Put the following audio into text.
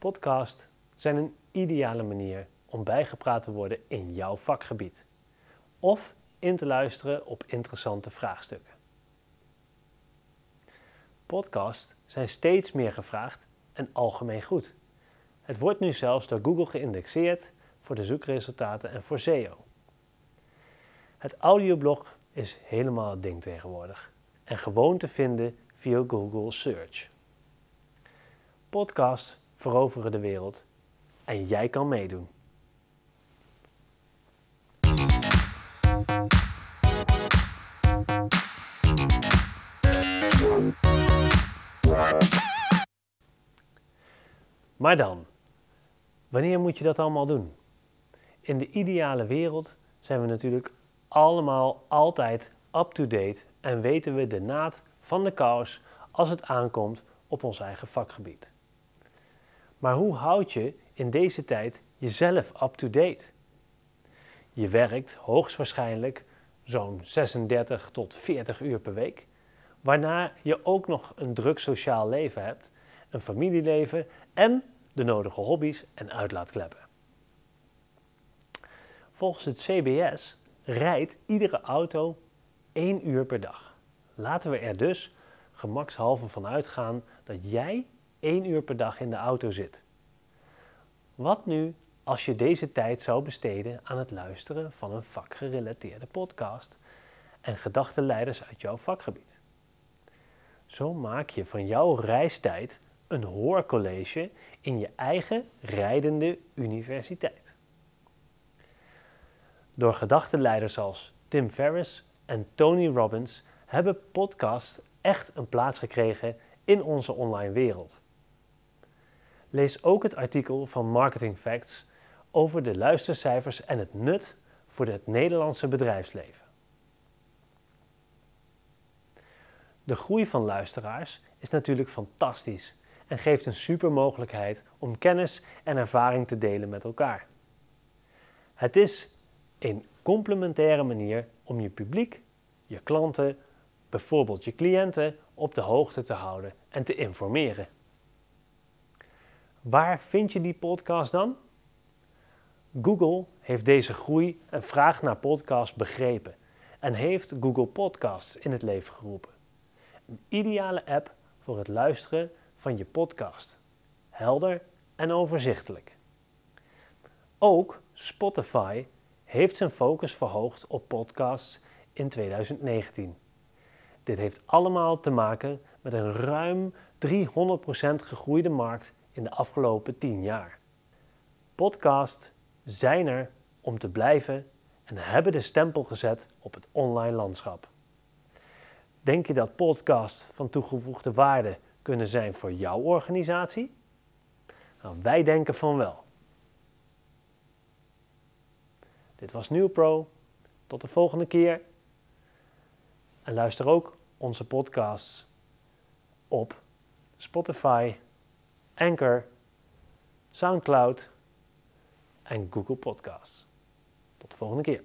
Podcasts zijn een ideale manier om bijgepraat te worden in jouw vakgebied of in te luisteren op interessante vraagstukken. Podcasts zijn steeds meer gevraagd en algemeen goed. Het wordt nu zelfs door Google geïndexeerd voor de zoekresultaten en voor SEO. Het audioblog is helemaal het ding tegenwoordig en gewoon te vinden via Google Search. Podcasts veroveren de wereld en jij kan meedoen. Maar dan, wanneer moet je dat allemaal doen? In de ideale wereld zijn we natuurlijk allemaal altijd up-to-date en weten we de naad van de kous als het aankomt op ons eigen vakgebied. Maar hoe houd je in deze tijd jezelf up-to-date? Je werkt hoogstwaarschijnlijk zo'n 36 tot 40 uur per week, waarna je ook nog een druk sociaal leven hebt, een familieleven en de nodige hobby's en uitlaatkleppen. Volgens het CBS rijdt iedere auto 1 uur per dag. Laten we er dus gemakshalve van uitgaan dat jij 1 uur per dag in de auto zit. Wat nu als je deze tijd zou besteden aan het luisteren van een vakgerelateerde podcast en gedachtenleiders uit jouw vakgebied? Zo maak je van jouw reistijd een hoorcollege in je eigen rijdende universiteit. Door gedachtenleiders als Tim Ferriss en Tony Robbins hebben podcasts echt een plaats gekregen in onze online wereld. Lees ook het artikel van Marketing Facts over de luistercijfers en het nut voor het Nederlandse bedrijfsleven. De groei van luisteraars is natuurlijk fantastisch en geeft een super mogelijkheid om kennis en ervaring te delen met elkaar. Het is een complementaire manier om je publiek, je klanten, bijvoorbeeld je cliënten, op de hoogte te houden en te informeren. Waar vind je die podcast dan? Google heeft deze groei en vraag naar podcasts begrepen en heeft Google Podcasts in het leven geroepen. Een ideale app voor het luisteren van je podcast. Helder en overzichtelijk. Ook Spotify heeft zijn focus verhoogd op podcasts in 2019. Dit heeft allemaal te maken met een ruim 300% gegroeide markt in de afgelopen 10 jaar. Podcasts zijn er om te blijven en hebben de stempel gezet op het online landschap. Denk je dat podcasts van toegevoegde waarde kunnen zijn voor jouw organisatie? Nou, wij denken van wel. Dit was Pro. Tot de volgende keer. En luister ook onze podcasts op Spotify, Anchor, SoundCloud en Google Podcasts. Tot de volgende keer.